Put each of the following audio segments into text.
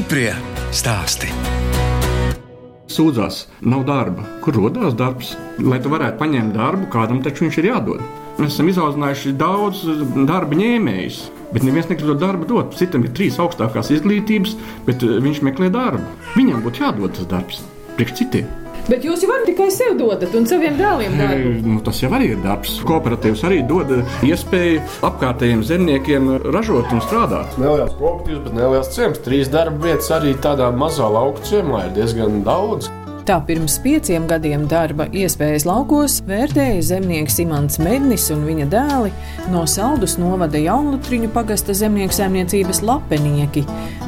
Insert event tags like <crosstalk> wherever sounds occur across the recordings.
Stiprie stāsti. Sūdzās, nav darba. Kur radās darbs? Lai tu varētu paņemt darbu, kādam taču viņš ir jādod. Mēs esam izaudzinājuši daudz darba ņēmējus, bet neviens negrib to darbu dot. Citam ir trīs augstākās izglītības, bet eh, viņš meklē darbu. Viņam būtu jādod tas darbs priekš citiem. Bet jūs jau tikai sev dodat un saviem dēliem darbu. Nu, tas jau arī ir darbs. Kooperatīvs arī dod iespēju apkārtējiem zemniekiem ražot un strādāt. Neliels kooperatīvs, bet neliels ciems. Trīs darba vietas arī tādā mazā lauka ciemā ir diezgan daudz. Tā pirms pieciem gadiem darba iespējas laukos vērtēja zemnieks Imants Mednis un viņa dēli no Saldus novada Jaunlutriņu pagasta zemnieku saimniecības lapenieki.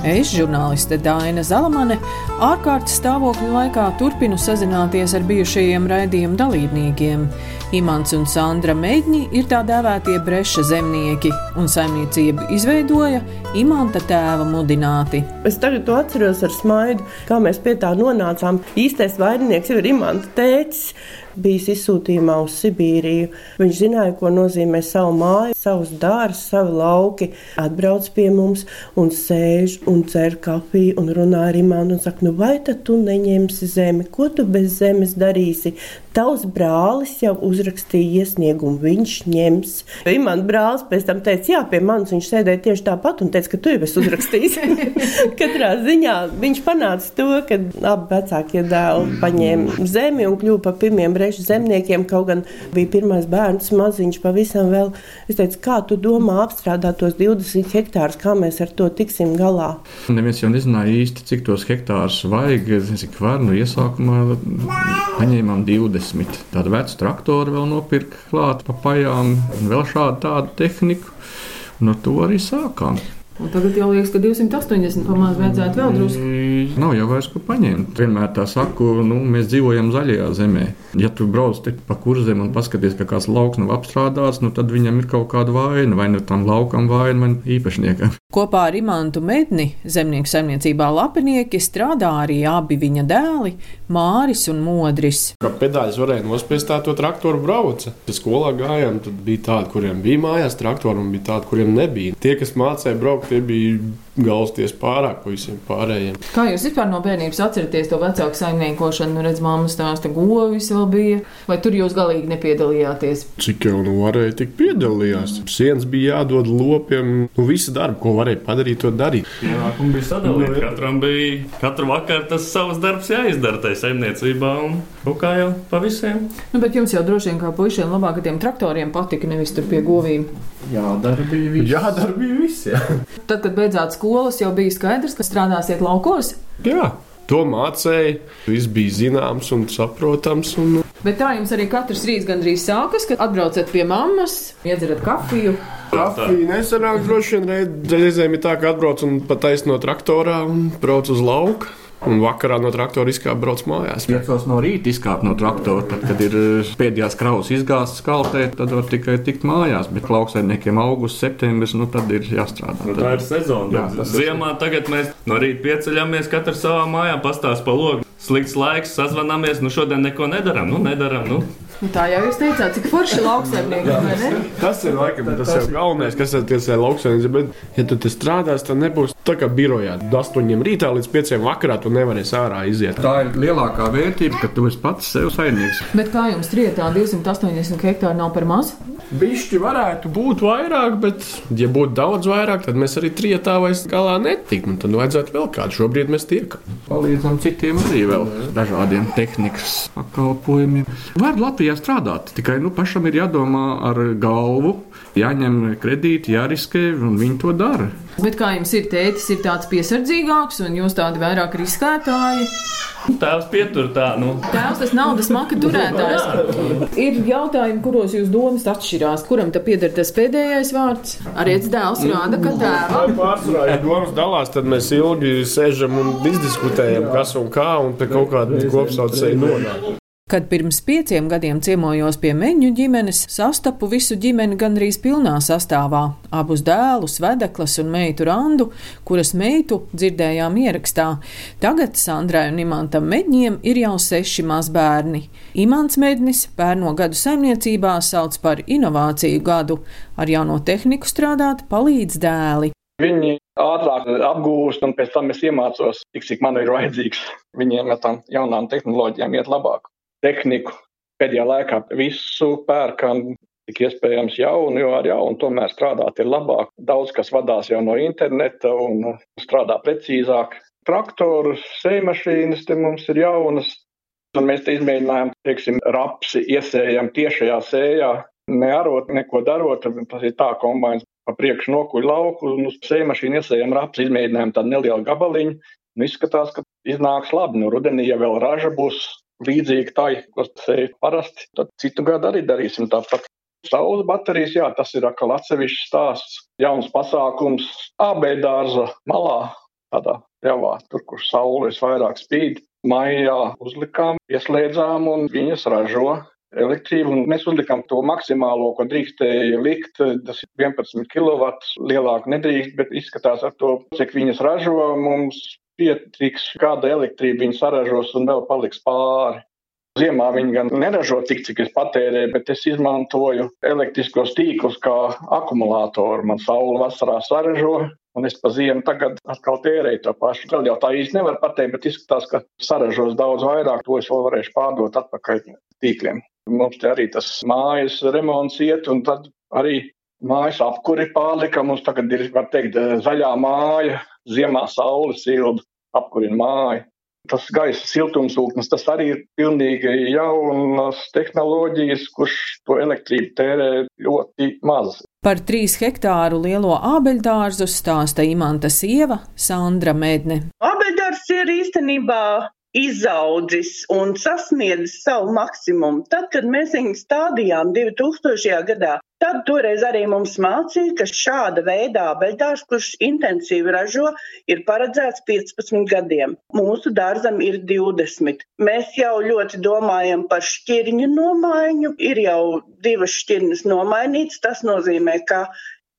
Es, žurnāliste Dāna Zalamane, ārkārtas stāvokļa laikā turpinu sazināties ar bijušajiem raidījuma dalībniekiem. Imants un Sandra Meģņi ir tā dēvētie breša zemnieki, un saimniecību izveidoja Imanta tēva mudināti. Es tagad to atceros ar smaidu, kā mēs pie tā nonācām. Īstais vaininieks jau ir Imants tēcis bijis izsūtījumā uz Sibīriju. Viņš zināja, ko nozīmē savu māju, savus dārzus, savu lauki. Atbrauc pie mums un sēž un dzer kafiju un runā ar imānu un saka, nu vai tad tu neņemsi zemi? Ko tu bez zemes darīsi? Tavs brālis jau uzrakstīja iesniegumu, viņš ņems. Imants brālis pēc tam teica, jā, pie manis viņš sēdēja tieši tāpat un teica, ka tu jau esi uzrakstījis. <laughs> Katrā ziņā viņš panāca to, ka abi vecākie dēli paņēma zemi un kļuva par pirmiem režu zemniekiem, kaut gan bija pirmais bērns, maziņš pavisam vēl. Es teicu, kā tu domā apstrādāt tos 20 hektārus, kā mēs ar to tiksim galā? Neviens jau nezināja īsti, cik tos hektārus vajag. Cik var, nu iesākumā paņēmām 20. Tādu vecu traktoru vēl nopirka klāt pa pajām un vēl šādu tādu tehniku. Ar to arī sākām. Un tagad jau liekas, ka 280 pamāts vajadzētu vēl drusku. Nav jau vairs ko paņemt. Vienmēr tā saku, nu, mēs dzīvojam zaļajā zemē. Ja tu brauc pa kurzem un paskaties, ka kāds lauks nav apstrādāts, nu, tad viņam ir kaut kāda vaina. Vai nu tam laukam vaina, vai īpašniekam. Kopā ar Imantu Medni zemnieku saimniecībā Lapinieki strādā arī abi viņa dēli Māris un Modris. Kā pedāļus varēja nospiest tā to traktoru brauca. Skolā gājām, tad bija tādi, kuriem bija mājās traktori un bija tādi, kuriem nebija. Tie, kas mācīja braukt, tie bija galsties pārāk par visiem pārējiem. Kā jūs vispār no bērnības atceraties to vecāku saimniekošanu? Nu, redz, mammas stāsta, govis vēl bija, vai tur jūs galīgi nepiedalījāties? Cik jau nu varēja, tik piedalījās. Sienas bija jādod lopiem, nu visu darbu, ko varēja padarīt, to darīt. Pienākumi bija sadalīti. Katram bija katru vakaru tas savs darbs jāizdara tajā saimniecībā un kaut kā jau pa visiem. Nu, bet jums jau droši vien kā puišiem labāk ar tiem traktoriem patika, nevis tur pie govīm. Jādara bija viss. Jādara bija viss, jā. Tad, kad beidzāt skolas, jau bija skaidrs, ka strādāsiet laukos. Jā. To mācīja, viss bija zināms un saprotams. Un... Bet tā jums arī katrs rīts gandrīz sākas, kad atbraucat pie mammas, iedzerat kafiju. Kafija nesanāk droši vien reizēm ir tā, ka atbrauc un pat no traktorā un brauc uz lauku. Un vakarā no traktora izkāpa brauc mājās. Piecos no rīta izkāpa no traktora. Tad, kad ir eh, pēdējās kraus izgāztas kaltē, tad var tikai tikt mājās. Bet lauksaimniekiem augusts, septembris, nu tad ir jāstrādā. Nu, tā ir sezona. Jā, tas Ziemā tagad mēs no rīta pieceļamies, katrs savā mājā pastāst pa logu. Slikts laiks, sazvanāmies, nu šodien neko nedaram. Nu, nedaram nu. Nu, tā jau jūs teicāt, cik forši lauksaimnieki. tas ir laikam tas, tas jau galvenais, kas ir tie lauksaimnieki. Bet, ja tu te strādās, tad nebūs tā kā birojā. No 8 rītā līdz 5 vakarā tu nevarēsi ārā iziet. Tā ir lielākā vērtība, ka tu esi pats sev saimnieks. Bet kā jums trietā 280 hektāri nav par maz? Bišķi varētu būt vairāk, bet, ja būtu daudz vairāk, tad mēs arī trietā vairs galā netiktu. Tad vajadzētu vēl kādu. Šobrīd mēs tiekam. Palīdzam citiem arī vēl dažādiem tehnikas pakalpojumiem. Var Latvijā strādāt, tikai nu, pašam ir jādomā ar galvu, jāņem kredīti, jāriskē, un viņi to dara. Bet kā jums ir tētis, ir tāds piesardzīgāks, un jūs tādi vairāk riskētāji? Tēvs pietur tā, nu. Tēvs tas naudas maka turētājs. Ir jautājumi, kuros jūs domas atšķirās. Kuram te pieder tas pēdējais vārds? Arī dēls rāda, ka tēvam. Pārsvarā, ja domas dalās, tad mēs ilgi sēžam un izdiskutējam, kas un kā, un pie kaut kāda kopsaucēja nonāk. Kad pirms pieciem gadiem ciemojos pie meņu ģimenes, sastapu visu ģimeni gandrīz pilnā sastāvā - abus dēlus, vedeklas un meitu randu, kuras meitu dzirdējām ierakstā. Tagad Sandrai un Imantam Medņiem ir jau seši mazbērni. Imants Mednis pērno gadu saimniecībā sauc par inovāciju gadu. Ar jauno tehniku strādāt palīdz dēli. Viņi ātrāk apgūst, un pēc tam es iemācos, cik, cik man ir vajadzīgs. Viņiem ar tām jaunām tehnoloģijām iet labāk. Tehniku pēdējā laikā visu pērkam, cik iespējams jaunu, jo ar jaunu tomēr strādāt ir labāk. Daudz kas vadās jau no interneta un strādā precīzāk. Traktorus, sēmašīnas te mums ir jaunas, un mēs te izmēģinājām, teiksim, rapsi iesējam tiešajā sējā, nearot, neko darot, tas ir tā kombains pa priekšu nokuļ lauku, un uz sēmašīnu iesējam raps, izmēģinājām tādu nelielu gabaliņu, un izskatās, ka iznāks labi. Nu, rudenī, ja vēl raža būs līdzīga tai, ko sēja parasti, tad citu gadu arī darīsim tāpat. Saules baterijas, jā, tas ir atkal atsevišķs stāsts, jauns pasākums AB dārza malā, tādā pļavā, tur, kur saule visvairāk spīd. Maijā uzlikām, ieslēdzām un viņas ražo elektrību. Mēs uzlikām to maksimālo, ko drīkstēja likt. Tas ir 11 kW. Lielāku nedrīkst, bet izskatās ar to, cik viņas ražo. Mums pietiks, kāda elektrība viņas saražos un vēl paliks pāri. Ziemā viņi gan neražo tik, cik es patērēju, bet es izmantoju elektriskos tīklus kā akumulātoru. Man saule vasarā saražo, un es pa ziemu tagad atkal tērēju to pašu. Vēl jau tā īsti nevar pateikt, bet izskatās, ka saražos daudz vairāk, to es vēl varēšu pārdot atpakaļ tīkliem. Mums te arī tas mājas remonts iet, un tad arī mājas apkuri pārlika. Mums tagad ir, var teikt, zaļā māja, ziemā saule silda, apkurina māju tas gaisa siltumsūknis, tas arī ir pilnīgi jaunas tehnoloģijas, kurš to elektrību tērē ļoti maz. Par trīs hektāru lielo ābeļdārzu stāsta Imanta sieva Sandra Medne. Ābeļdārs ir īstenībā izaudzis un sasniedzis savu maksimumu. Tad, kad mēs viņu stādījām 2000. gadā, tad toreiz arī mums mācīja, ka šāda veida abeļdārs, kurš intensīvi ražo, ir paredzēts 15 gadiem. Mūsu dārzam ir 20. Mēs jau ļoti domājam par šķirņu nomaiņu. Ir jau divas šķirnes nomainītas. Tas nozīmē, ka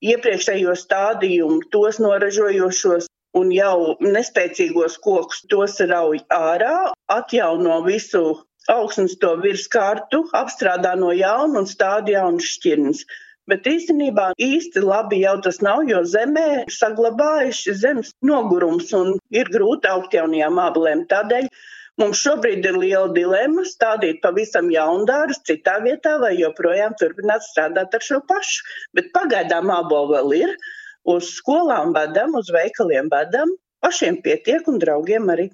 iepriekšējo stādījumu, tos noražojošos un jau nespēcīgos kokus tos rauj ārā, atjauno visu augsnes to virskārtu, apstrādā no jauna un stāda jaunas šķirnes. Bet īstenībā īsti labi jau tas nav, jo zemē saglabājuši zemes nogurums un ir grūti augt jaunajām ābelēm. Tādēļ mums šobrīd ir liela dilema stādīt pavisam jaunu dārzu citā vietā vai joprojām turpināt strādāt ar šo pašu. Bet pagaidām ābolu vēl ir uz skolām vedam, uz veikaliem vedam, pašiem pietiek un draugiem arī.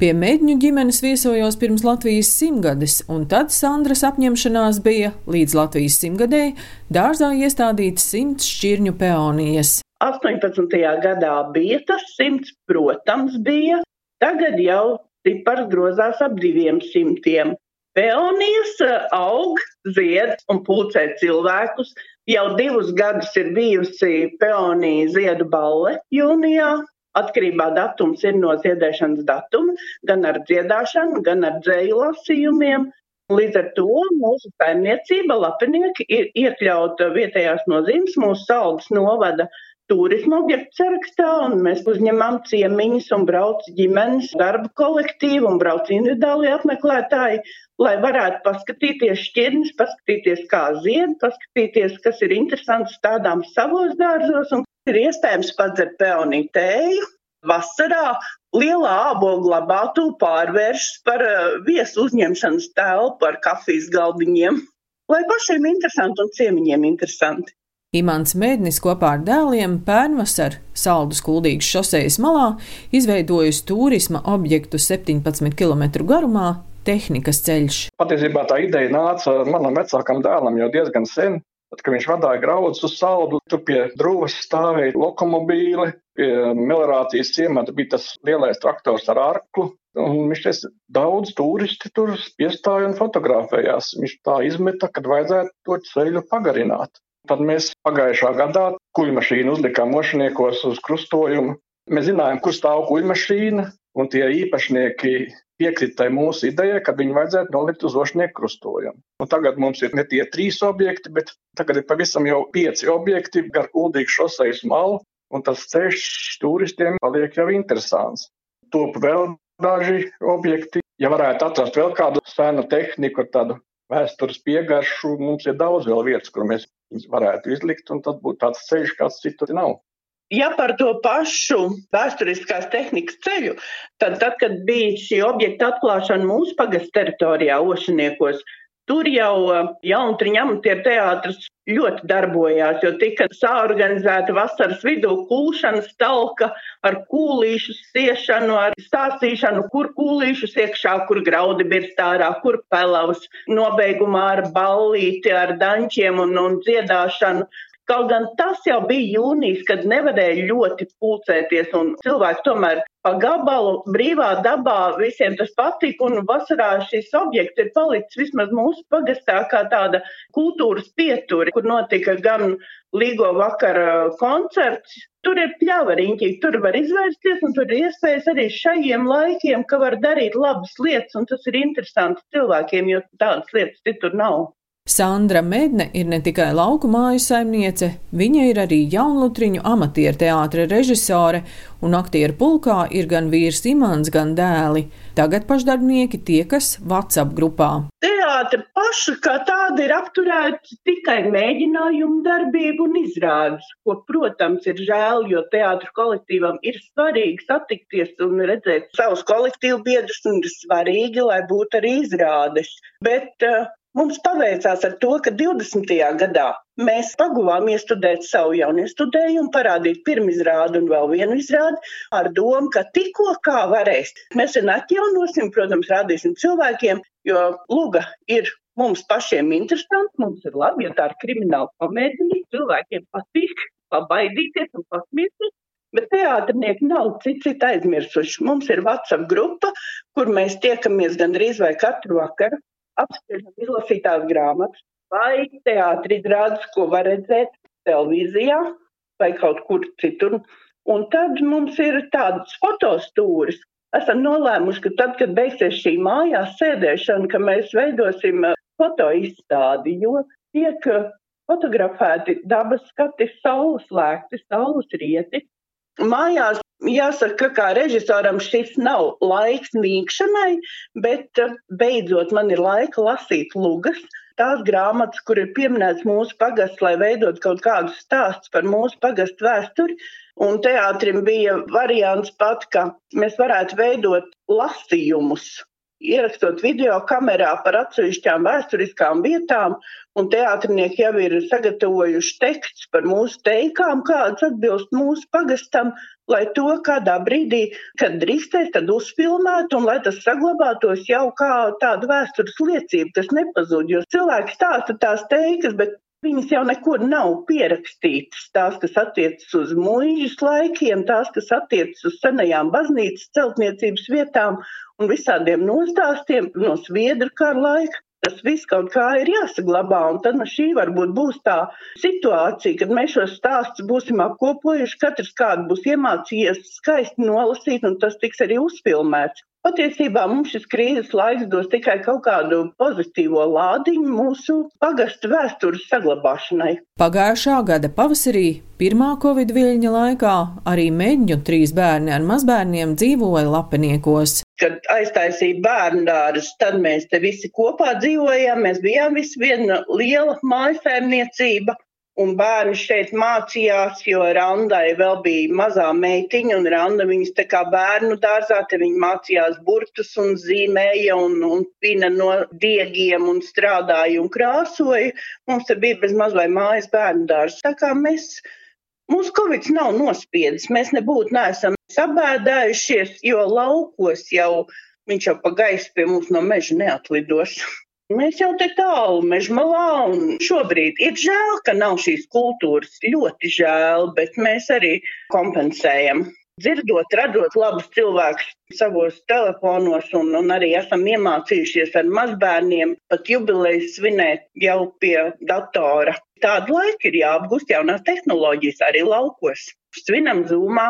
Pie mēģņu ģimenes viesojos pirms Latvijas simtgades, un tad Sandras apņemšanās bija līdz Latvijas simtgadēji dārzā iestādīt simts šķirņu peonijas. 18. gadā bija tas simts, protams, bija. Tagad jau cipars grozās ap diviem simtiem. Peonijas eh, aug, zied un pulcē cilvēkus, Jau divus gadus ir bijusi peonija ziedu balle jūnijā. Atkarībā datums ir no ziedēšanas datuma, gan ar dziedāšanu, gan ar dzēju lasījumiem. Līdz ar to mūsu saimniecība, lapinieki, ir iekļauta vietējās nozīmes. Mūsu saldas novada turisma objektu sarakstā, un mēs uzņemam ciemiņus un brauc ģimenes darba kolektīvu un brauc individuāli apmeklētāji, lai varētu paskatīties šķirnes, paskatīties, kā zied, paskatīties, kas ir interesants stādām savos dārzos, un ir iespējams padzert peoniju tēju. Vasarā lielā ābolu glabātu pārvēršas par uh, viesu uzņemšanas telpu ar kafijas galdiņiem, lai pašiem interesanti un ciemiņiem interesanti. Imants Mēdnis kopā ar dēliem pērnvasar Saldus kuldīgas šosejas malā izveidojusi turisma objektu 17 km garumā tehnikas ceļš. Patiesībā tā ideja nāca manam vecākam dēlam jau diezgan sen. Tad, kad viņš vadīja graudus uz saldu, tur pie drūvas stāvēja lokomobīli, pie melorācijas ciemata bija tas lielais traktors ar arklu. Un viņš teica, daudz turisti tur piestāja un fotografējās. Viņš tā izmeta, kad vajadzētu to ceļu pagarināt. Tad mēs pagājušā gadā kuģmašīnu uzlikām mošaniekos uz krustojumu. Mēs zinājām, kur stāv kuģmašīna, un tie īpašnieki piekrita mūsu idejai, ka viņi vajadzētu nolikt uz ošnieku krustojumu. Un tagad mums ir ne tie trīs objekti, bet tagad ir pavisam jau pieci objekti gar kuldīgu šosejas malu, un tas ceļš turistiem paliek jau interesants. Top vēl daži objekti. Ja varētu atrast vēl kādu senu tehniku, tādu vēstures piegaršu, mums ir daudz vēl vietas, kur mēs varētu izlikt, un tad būtu tāds ceļš, kāds citur nav. Ja par to pašu vēsturiskās tehnikas ceļu, tad, tad kad bija šī objekta atklāšana mūsu pagastu teritorijā, Ošaniekos, tur jau uh, Jauntriņa amatieru teātris ļoti darbojās, jo tika sāorganizēta vasaras vidū kūšanas talka ar kūlīšu siešanu, ar stāstīšanu, kur kūlīšus iekšā, kur graudi birstārā, kur pelavs, nobeigumā ar ballīti, ar dančiem un, un dziedāšanu. Kaut gan tas jau bija jūnijas, kad nevarēja ļoti pulcēties, un cilvēki tomēr pa gabalu brīvā dabā visiem tas patika, un vasarā šis objekts ir palicis vismaz mūsu pagastā kā tāda kultūras pieturi, kur notika gan līgo vakara koncerts. Tur ir pļavariņķi, tur var izvērsties, un tur ir iespējas arī šajiem laikiem, ka var darīt labas lietas, un tas ir interesanti cilvēkiem, jo tādas lietas citur nav. Sandra Medne ir ne tikai lauku māju saimniece, viņa ir arī jaunlutriņu amatieru teātra režisore, un aktieru pulkā ir gan vīrs Imants, gan dēli. Tagad pašdarbnieki tiekas WhatsApp grupā. Teātra paša kā tāda ir apturēta tikai mēģinājumu darbību un izrādes, ko, protams, ir žēl, jo teātra kolektīvam ir svarīgi satikties un redzēt savus kolektīvu biedrus, un ir svarīgi, lai būtu arī izrādes. Bet uh, Mums paveicās ar to, ka 20. gadā mēs paguvām iestudēt savu jauniestudējumu, parādīt pirmizrādi un vēl vienu izrādi ar domu, ka tikko kā varēs. Mēs vien atjaunosim, protams, rādīsim cilvēkiem, jo luga ir mums pašiem interesanti, mums ir labi, ja tā ir krimināla komēdija, cilvēkiem patīk pabaidīties un pasmieties. Bet teātrinieki nav cits aizmirsuši. Mums ir WhatsApp grupa, kur mēs tiekamies gandrīz vai katru vakaru apspriežam izlasītās grāmatas vai teātris izrādes, ko var redzēt televīzijā vai kaut kur citur. Un tad mums ir tādas fotostūris. Esam nolēmuši, ka tad, kad beigsies šī mājās sēdēšana, ka mēs veidosim uh, fotoizstādi, jo tiek uh, fotografēti dabas skati, saules lēkti, saules rieti. Mājās Jāsaka, ka kā režisoram šis nav laiks mīkšanai, bet eh, beidzot man ir laika lasīt lugas. Tās grāmatas, kur ir pieminēts mūsu pagasts, lai veidot kaut kādus stāstus par mūsu pagastu vēsturi. Un teātrim bija variants pat, ka mēs varētu veidot lasījumus ierakstot video kamerā par atsevišķām vēsturiskām vietām, un teātrinieki jau ir sagatavojuši teksts par mūsu teikām, kāds atbilst mūsu pagastam, lai to kādā brīdī, kad drīkstēs, tad uzfilmētu un lai tas saglabātos jau kā tāda vēstures liecība, kas nepazūd, jo cilvēki stāsta tās teikas, bet Viņas jau nekur nav pierakstītas. Tās, kas attiecas uz mūžas laikiem, tās, kas attiecas uz senajām baznīcas celtniecības vietām un visādiem nostāstiem no Sviedru kara laika. Tas viss kaut kā ir jāsaglabā, un tad nu, šī varbūt būs tā situācija, kad mēs šos stāstus būsim apkopojuši, katrs kādu būs iemācījies skaisti nolasīt, un tas tiks arī uzfilmēts. Patiesībā mums šis krīzes laiks dos tikai kaut kādu pozitīvo lādiņu mūsu pagastu vēstures saglabāšanai. Pagājušā gada pavasarī, pirmā covid viļņa laikā, arī meģņu trīs bērni ar mazbērniem dzīvoja lapeniekos. Kad aiztaisīja bērnu dārzus, tad mēs te visi kopā dzīvojām. Mēs bijām visi viena liela mājasēmniecība. Un bērni šeit mācījās, jo Randai vēl bija mazā meitiņa, un Randa viņas tā kā bērnu dārzā, te viņi mācījās burtus un zīmēja un, un pina no diegiem un strādāja un krāsoja. Mums te bija bez maz vai mājas bērnu dārzs. Tā kā mēs, mums Covid nav nospiedis, mēs nebūtu neesam sabēdājušies, jo laukos jau viņš jau pa gaisu pie mums no meža neatlidos. Mēs jau te tālu mežmalā, un šobrīd ir žēl, ka nav šīs kultūras. Ļoti žēl, bet mēs arī kompensējam. Dzirdot, radot labus cilvēkus savos telefonos, un, un arī esam iemācījušies ar mazbērniem pat jubileju svinēt jau pie datora. Tādu laiku ir jāapgūst jaunās tehnoloģijas arī laukos. Svinam zūmā,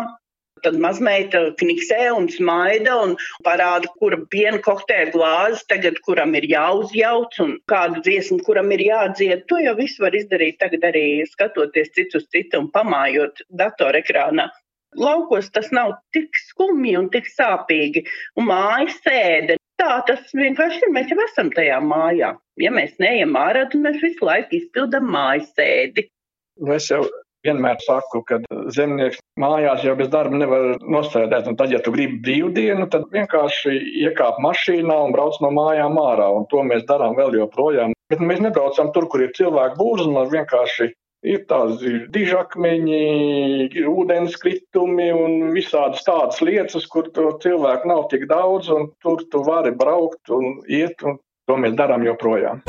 Tad mazmeita kniksē un smaida un parāda, kura piena kokteļa glāzes tagad kuram ir jāuzjauc un kādu dziesmu kuram ir jādzied. To jau visu var izdarīt tagad arī skatoties cits uz citu un pamājot datorekrānā. Laukos tas nav tik skumji un tik sāpīgi. Un mājas sēde. Tā tas vienkārši ir. Mēs jau esam tajā mājā. Ja mēs neejam ārā, tad mēs visu laiku izpildām mājas sēdi. Mēs jau Vienmēr saku, ka zemnieks mājās jau bez darba nevar. Un tad, ja tu gribi brīvdienu, tad vienkārši iekāp mašīnā un brauc no mājām ārā. Un to mēs darām vēl joprojām. Bet mēs nebraucam tur, kur ir cilvēku būrs, un vienkārši ir tādi dižakmeņi, ir ūdenskritumi un visādas tādas lietas, kur cilvēku nav tik daudz, tur tu vari braukt un iet, un to mēs darām joprojām.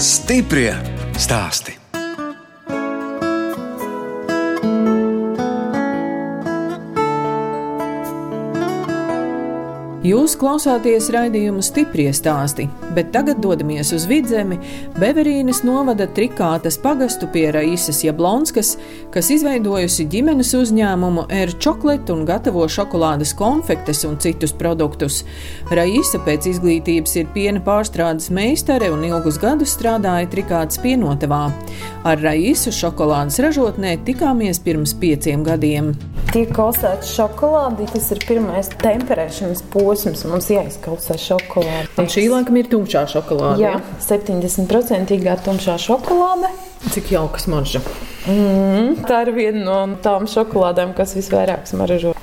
Stiprie stāsti. Jūs klausāties raidījumu stipri stāstī, bet tagad dodamies uz vidzemi Beverīnas novada trikātas pagastu pie Raisas Jablonskas, kas izveidojusi ģimenes uzņēmumu Air Chocolate un gatavo šokolādes konfektes un citus produktus. Raisa pēc izglītības ir piena pārstrādes meistare un ilgus gadus strādāja trikātas pienotavā. Ar Raisu šokolādes ražotnē tikāmies pirms pieciem gadiem. Tiek kausēta šokolāde, tas ir pirmais temperēšanas posms. Mums jāizkausē šokolāde. Un šī laikam ir tumšā šokolāde. Jā, 70% tumšā šokolāde. Cik jauka smarža. Mm, tā ir viena no tām šokolādēm, kas visvairāk smaržo.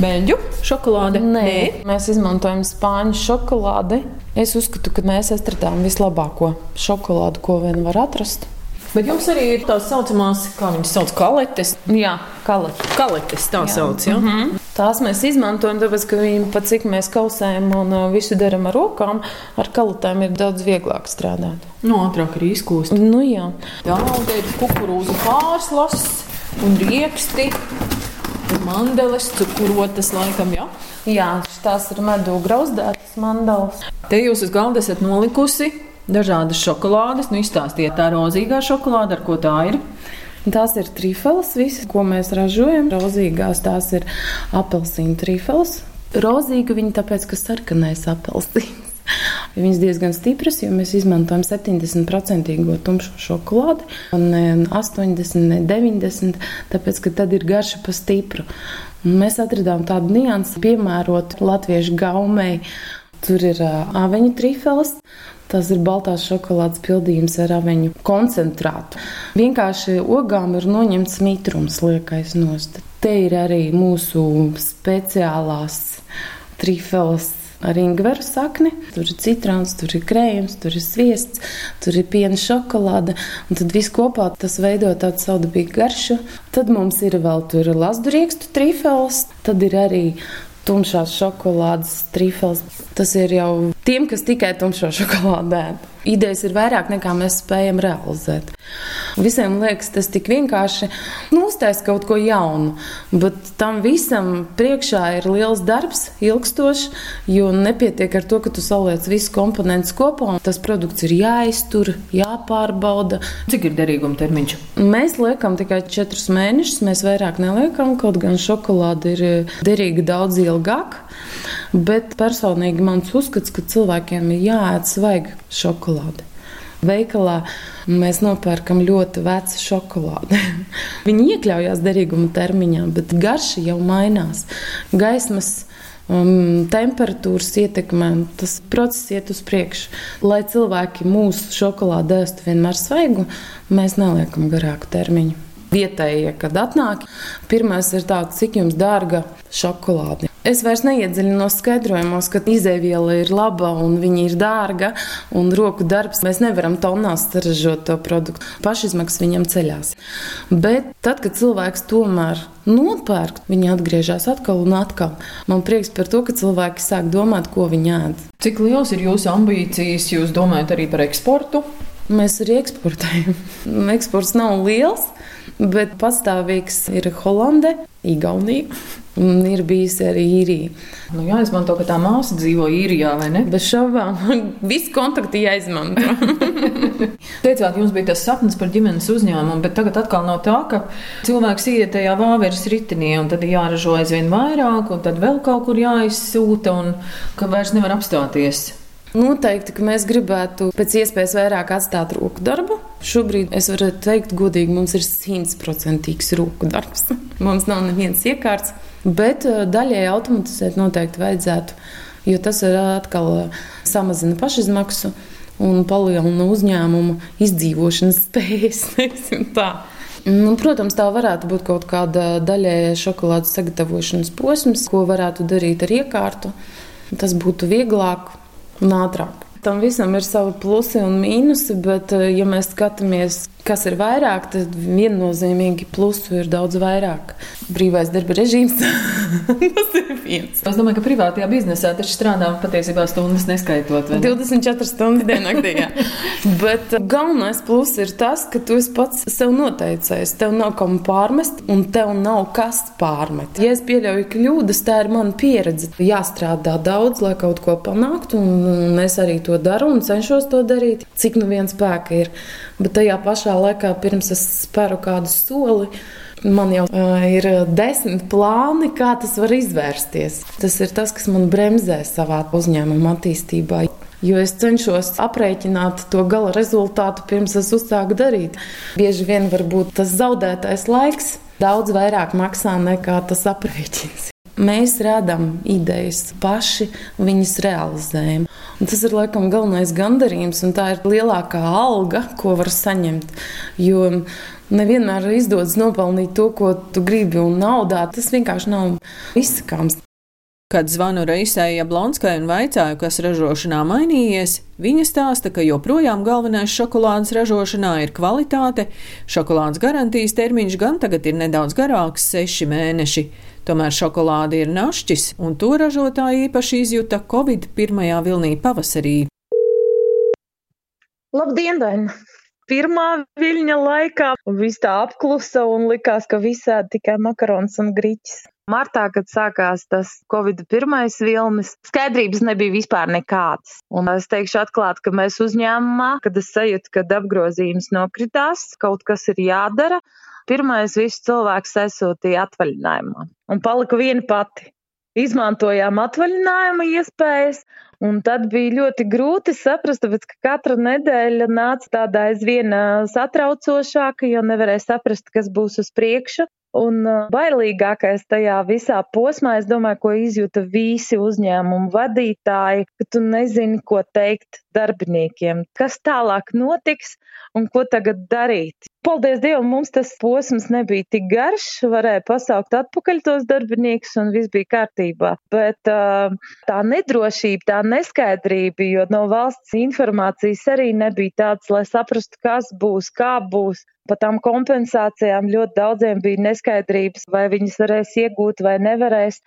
Beļģu šokolāde? Nē, Nē. mēs izmantojam spāņu šokolādi. Es uzskatu, ka mēs atradām vislabāko šokolādi, ko vien var atrast. Bet jums arī ir tās saucamās, kā viņas sauc, kaletes. Jā, kaletes. Kaletes tā Jā. sauc. Ja? Mm -hmm. Tās mēs izmantojam, tāpēc, ka viņi pat cik mēs kausējam un uh, visu darām ar rokām, ar kaletēm ir daudz vieglāk strādāt. Nu, ātrāk arī izkūst. Nu, jā. Daudz ir kukurūzu pārslas un rieksti. Mandeles, cukurotas, laikam, jā. Jā, tās ir medu grauzdētas mandeles. Te jūs uz galda esat nolikusi dažādas šokolādes. Nu, izstāstiet tā rozīgā šokolāde, ar ko tā ir. Tās ir trīfeles, visas, ko mēs ražojam. Rozīgās tās ir apelsīnu trīfeles. Rozīga viņa tāpēc, ka sarkanais apelsīns. <laughs> Viņas diezgan stipras, jo mēs izmantojam 70% tumšo šokolādi, un ne 80, ne 90, tāpēc, ka tad ir garša pa stipru. Un mēs atradām tādu niansu, piemērotu latviešu gaumei. Tur ir uh, aveņu trīfeles, Tas ir baltās šokolādes pildījums ar aveņu koncentrātu. Vienkārši ogām ir noņemts mitrums, liekais nost. Te ir arī mūsu speciālās trifeles ar ingveru sakni. Tur ir citrons, tur ir krējums, tur ir sviests, tur ir piena šokolāde. Un tad viss kopā tas veido tādu saudabīgu garšu. Tad mums ir vēl tur lazduriekstu trifels, tad ir arī tumšās šokolādes trifels. Tas ir jau tiem, kas tikai tumšo šokolādi ēd. Idejas ir vairāk nekā mēs spējam realizēt. Visiem liekas, tas tik vienkārši nu, uztaisīt kaut ko jaunu, bet tam visam priekšā ir liels darbs, ilgstošs, jo nepietiek ar to, ka tu saliec visus komponentus kopā. Tas produkts ir jāiztur, jāpārbauda. Cik ir derīguma termiņš? Mēs liekam tikai 4 mēnešus, mēs vairāk neliekam, kaut gan šokolāde ir derīga daudz ilgāk. Bet personīgi mans uzskats, ka cilvēkiem ir jāēd svaiga šokolāde. Veikalā mēs nopērkam ļoti vecu šokolādi. <laughs> Viņi iekļaujas derīguma termiņā, bet garša jau mainās. Gaismas um, temperatūras ietekmē, tas process iet uz priekšu. Lai cilvēki mūsu šokolādi ēstu vienmēr svaigu, mēs neliekam garāku termiņu. Vietējie, kad atnāk, pirmais ir tāds, cik jums dārga šokolāde. Es vairs neiedziļinos skaidrojumos, ka izēviela ir laba un viņa ir dārga un roku darbs. Mēs nevaram tonās saražot to produktu. Pašizmaksas viņam ceļās. Bet tad, kad cilvēks tomēr nopērk, viņi atgriežas atkal un atkal. Man prieks par to, ka cilvēki sāk domāt, ko viņi ēd. Cik liels ir jūsu ambīcijas? Jūs domājat arī par eksportu? Mēs arī eksportējam. <laughs> Eksports nav liels, bet pastāvīgs ir Holande, Igaunija. Un ir bijusi arī īrija. Nu, jāizmanto, ka tā māsa dzīvo īrijā, vai ne? Bez šaubām. <laughs> Visi kontakti jāizmanto. <laughs> Teicāt, jums bija tas sapnis par ģimenes uzņēmumu, bet tagad atkal nav tā, ka cilvēks iet tajā vāveres ritinī un tad jāražo aizvien vairāk, un tad vēl kaut kur jāizsūta, un ka vairs nevar apstāties. Noteikti, ka mēs gribētu pēc iespējas vairāk atstāt roku darbu. Šobrīd es varu teikt, godīgi, mums ir simtprocentīgs roku darbs. <laughs> mums nav nevienas iekārtas, bet eh, daļai automatizēt noteikti vajadzētu, jo tas atkal eh, samazina pašizmaksu. un palielina uzņēmuma izdzīvošanas <laughs> spējas. Nu, protams, tā varētu būt kaut kāda daļēja šokolādes sagatavošanas posms, ko varētu darīt ar iekārtu. Tas būtu vieglāk un ātrāk. Tam visam ir savi plusi un mīnusi, bet, eh, ja mēs skatāmies Kas ir vairāk, tad viennozīmīgi plusu ir daudz vairāk. Brīvais darba režīms <laughs> tas ir viens. Es domāju, ka privātajā biznesā taču strādā patiesībā stundas neskaitot. 24 stundas diennaktī. <laughs> Bet uh, galvenais pluss ir tas, ka tu esi pats sev noteicējis. Tev nav kam pārmest, un tev nav kas pārmet. Ja es pieļauju kļūdas, tā ir mana pieredze. Jāstrādā daudz, lai kaut ko panāktu, un es arī to daru un cenšos to darīt, cik nu viens spēka ir. Bet tajā pašā laikā, pirms es spēru kādu soli, man jau uh, ir desmit plāni, kā tas var izvērsties. Tas ir tas, kas man bremzē savā uzņēmuma attīstībā. Jo es cenšos aprēķināt to gala rezultātu pirms es uzsāku darīt. Bieži vien var būt tas zaudētais laiks daudz vairāk maksā nekā tas aprēķins. Mēs radām idejas paši, viņas realizējam. Un tas ir laikam galvenais gandarījums, un tā ir lielākā alga, ko var saņemt. Jo nevienmēr izdodas nopelnīt to, ko tu gribi, un naudā tas vienkārši nav izsakāms. Kad zvanu Reisai Jablonskai un vaicāju, kas ražošanā mainījies, viņa stāsta, ka joprojām galvenais šokolādes ražošanā ir kvalitāte. Šokolādes garantijas termiņš gan tagad ir nedaudz garāks - seši mēneši. Tomēr šokolāde ir našķis, un to ražotāji īpaši izjuta Covid pirmajā vilnī pavasarī. Labdien, Daina! Pirmā viļņa laikā viss tā apklusa un likās, ka visādi tikai makarons un griķis. Martā, kad sākās tas Covid pirmais vilnis, skaidrības nebija vispār nekādas. Un es teikšu atklāti, ka mēs uzņēmumā, kad es sajūtu, ka apgrozījums nokritās, kaut kas ir jādara, Pirmais visu cilvēks aizsūtīja atvaļinājumā un palika viena pati. Izmantojām atvaļinājuma iespējas, un tad bija ļoti grūti saprast, tāpēc, ka katra nedēļa nāca tāda aizvien satraucošāka, jo nevarēja saprast, kas būs uz priekšu. Un bailīgākais tajā visā posmā, es domāju, ko izjūta visi uzņēmumu vadītāji, ka tu nezini, ko teikt darbiniekiem, kas tālāk notiks un ko tagad darīt. Paldies Dievam, mums tas posms nebija tik garš, varēja pasaukt atpakaļ tos darbiniekus un viss bija kārtībā. Bet tā nedrošība, tā neskaidrība, jo no valsts informācijas arī nebija tāds, lai saprastu, kas būs, kā būs. Par tām kompensācijām ļoti daudziem bija neskaidrības, vai viņas varēs iegūt vai nevarēs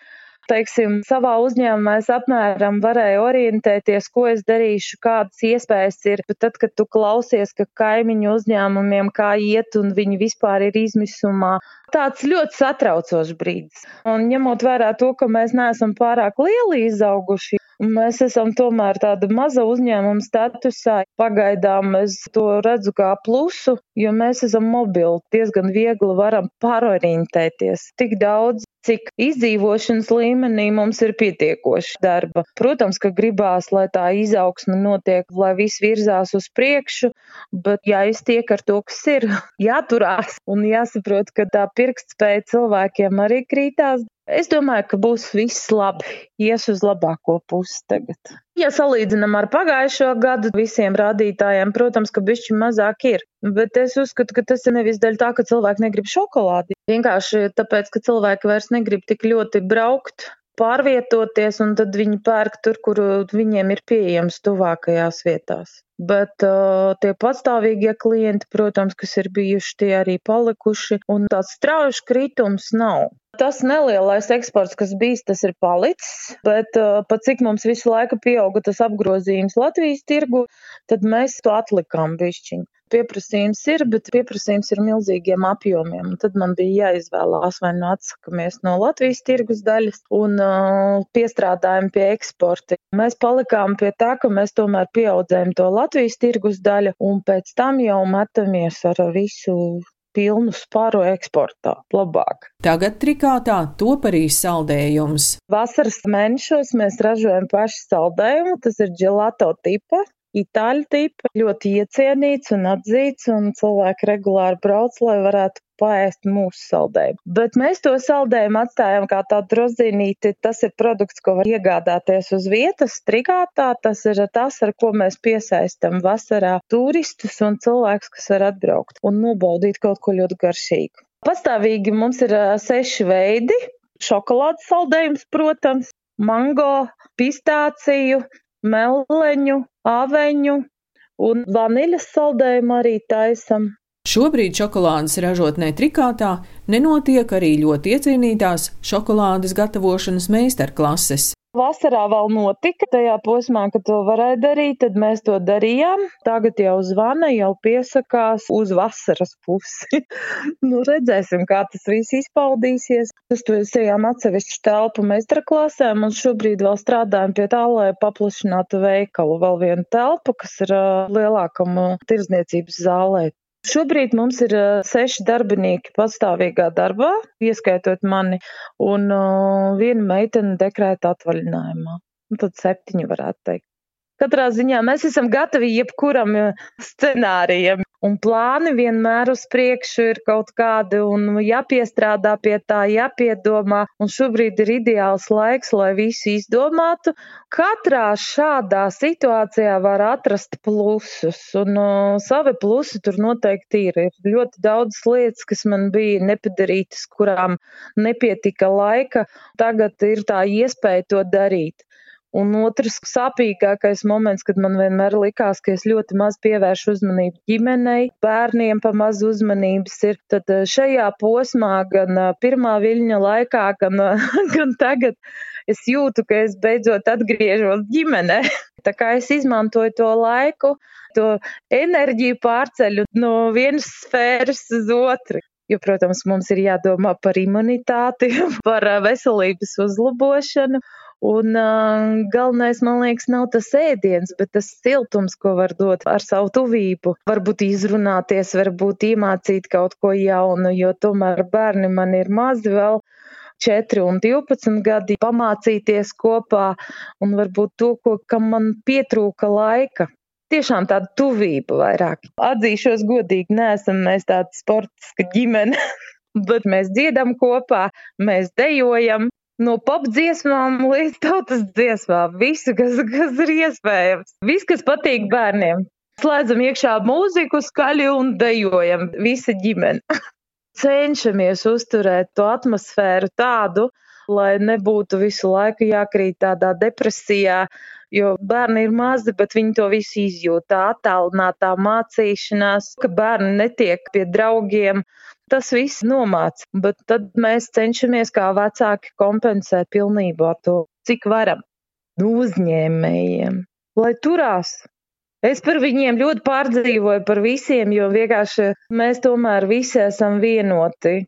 teiksim, savā uzņēmumā es apmēram varēju orientēties, ko es darīšu, kādas iespējas ir. Bet tad, kad tu klausies, ka kaimiņu uzņēmumiem kā iet un viņi vispār ir izmisumā, tāds ļoti satraucošs brīdis. Un ņemot vērā to, ka mēs neesam pārāk lieli izauguši, Mēs esam tomēr tāda maza uzņēmuma statusā. Pagaidām es to redzu kā plusu, jo mēs esam mobili, diezgan viegli varam pārorientēties. Tik daudz, cik izdzīvošanas līmenī mums ir pietiekoši darba. Protams, ka gribās, lai tā izaugsme notiek, lai viss virzās uz priekšu, bet jāiztiek ar to, kas ir, <laughs> jāturās un jāsaprot, ka tā pirktspēja cilvēkiem arī krītās. Es domāju, ka būs viss labi, ies uz labāko pusi tagad. Ja salīdzinām ar pagājušo gadu, visiem rādītājiem, protams, ka bišķi mazāk ir. Bet es uzskatu, ka tas ir nevis dēļ tā, ka cilvēki negrib šokolādi. Vienkārši tāpēc, ka cilvēki vairs negrib tik ļoti braukt pārvietoties, un tad viņi pērk tur, kur viņiem ir pieejams tuvākajās vietās. Bet uh, tie patstāvīgie klienti, protams, kas ir bijuši, tie arī palikuši, un tāds strauji kritums nav. Tas nelielais eksports, kas bijis, tas ir palicis, bet uh, pat cik mums visu laiku pieauga tas apgrozījums Latvijas tirgu, tad mēs to atlikām bišķiņu. Pieprasījums ir, bet pieprasījums ir milzīgiem apjomiem. Un tad man bija jāizvēlās, vai nu atsakamies no Latvijas tirgus daļas un uh, piestrādājam pie eksporta. Mēs palikām pie tā, ka mēs tomēr pieaudzējam to Latvijas tirgus daļu un pēc tam jau metamies ar visu pilnu spāru eksportā. Labāk. Tagad trikātā top arī saldējums. Vasaras mēnešos mēs ražojam pašu saldējumu, tas ir gelato tipa. Itāļu tipa, ļoti iecienīts un atzīts, un cilvēki regulāri brauc, lai varētu paēst mūsu saldējumu. Bet mēs to saldējumu atstājam kā tādu drozīnīti. Tas ir produkts, ko var iegādāties uz vietas, strigātā. Tas ir tas, ar ko mēs piesaistam vasarā turistus un cilvēkus, kas var atbraukt un nobaudīt kaut ko ļoti garšīgu. Pastāvīgi mums ir seši veidi. Šokolādes saldējums, protams, mango, pistāciju, meleņu, aveņu un vaniļas saldējumu arī taisam. Šobrīd šokolādes ražotnē Trikātā nenotiek arī ļoti iecienītās šokolādes gatavošanas meistarklases. Vasarā vēl notika, tajā posmā, kad to varēja darīt, tad mēs to darījām. Tagad jau zvana, jau piesakās uz vasaras pusi. <laughs> nu, redzēsim, kā tas viss izpaudīsies. Mēs to esam atsevišķu telpu meistarklasēm, un šobrīd vēl strādājam pie tā, lai paplašinātu veikalu. Vēl viena telpa, kas ir lielākam tirzniecības zālē. Šobrīd mums ir uh, seši darbinieki pastāvīgā darbā, ieskaitot mani, un uh, viena meitene dekrēta atvaļinājumā. Un tad septiņi varētu teikt. Katrā ziņā mēs esam gatavi jebkuram scenārijam. Un plāni vienmēr uz priekšu ir kaut kādi, un jāpiestrādā pie tā, jāpiedomā. Un šobrīd ir ideāls laiks, lai visu izdomātu. Katrā šādā situācijā var atrast plusus, un uh, savi plusi tur noteikti ir. Ir ļoti daudz lietas, kas man bija nepadarītas, kurām nepietika laika. Tagad ir tā iespēja to darīt. Un otrs sāpīgākais moments, kad man vienmēr likās, ka es ļoti maz pievēršu uzmanību ģimenei, bērniem pa maz uzmanības ir, tad eh, šajā posmā gan eh, pirmā viļņa laikā, gan, eh, <laughs> gan tagad es jūtu, ka es beidzot atgriežos ģimenē. <laughs> Tā kā es izmantoju to laiku, to enerģiju pārceļu no vienas sfēras uz otru. Jo, protams, mums ir jādomā par imunitāti, <laughs> par veselības uzlabošanu. Un uh, galvenais, man liekas, nav tas ēdiens, bet tas siltums, ko var dot ar savu tuvību. Varbūt izrunāties, varbūt iemācīt kaut ko jaunu, jo tomēr bērni man ir mazi vēl. 4 un 12 gadi pamācīties kopā, un varbūt to, ko, kam man pietrūka laika. Tiešām tāda tuvība vairāk. Atzīšos godīgi, neesam mēs tāda sportiska ģimene, <laughs> bet mēs dziedam kopā, mēs dejojam, No popdziesmām līdz tautas dziesmām. Visu, kas, kas ir iespējams. Viss, kas patīk bērniem. Slēdzam iekšā mūziku, skaļi un dejojam. Visa ģimene. <laughs> Cenšamies uzturēt to atmosfēru tādu, lai nebūtu visu laiku jākrīt tādā depresijā, jo bērni ir mazi, bet viņi to visu izjūt. Tā attālinātā mācīšanās, ka bērni netiek pie draugiem, Tas viss nomāca, bet tad mēs cenšamies kā vecāki kompensēt pilnībā to, cik varam. Nu, uzņēmējiem, lai turās. Es par viņiem ļoti pārdzīvoju par visiem, jo vienkārši mēs tomēr visi esam vienoti.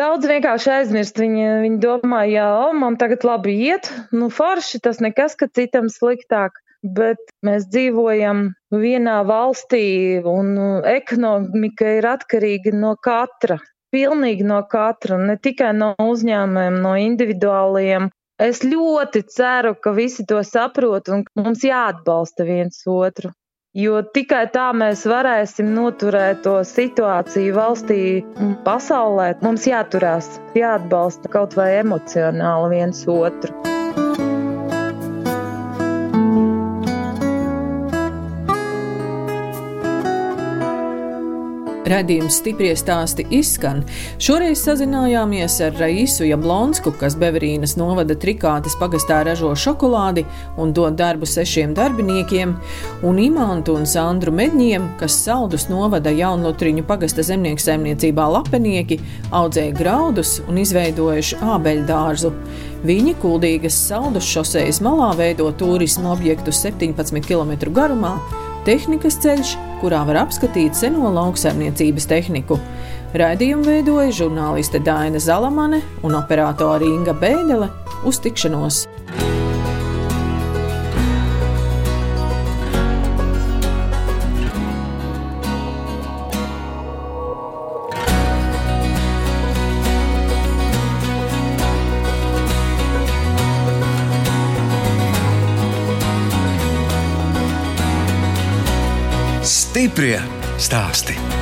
Daudz vienkārši aizmirst. Viņi, viņi domā, ja oh, man tagad labi iet, nu forši tas nekas, ka citam sliktāk bet mēs dzīvojam vienā valstī un ekonomika ir atkarīga no katra. Pilnīgi no katra, ne tikai no uzņēmumiem, no individuāliem. Es ļoti ceru, ka visi to saprot un mums jāatbalsta viens otru. Jo tikai tā mēs varēsim noturēt to situāciju valstī un pasaulē. Mums jāturās, jāatbalsta kaut vai emocionāli viens otru. Radījums stiprie stāsti izskan. Šoreiz sazinājāmies ar Raisu Jablonsku, kas Beverīnas novada trikātes pagastā ražo šokolādi un dod darbu sešiem darbiniekiem, un Imantu un Sandru Medņiem, kas saldus novada jaunlutriņu pagasta zemnieku saimniecībā lapenieki, audzēja graudus un izveidojuši ābeļdārzu. Viņi kuldīgas saldus šosejas malā veido turismu objektu 17 km garumā tehnikas ceļš, kurā var apskatīt seno lauksaimniecības tehniku. Raidījumu veidoja žurnāliste Dāna Zalamane un operātore Inga Bēdelē uz tikšanos! Stiprie stāsti.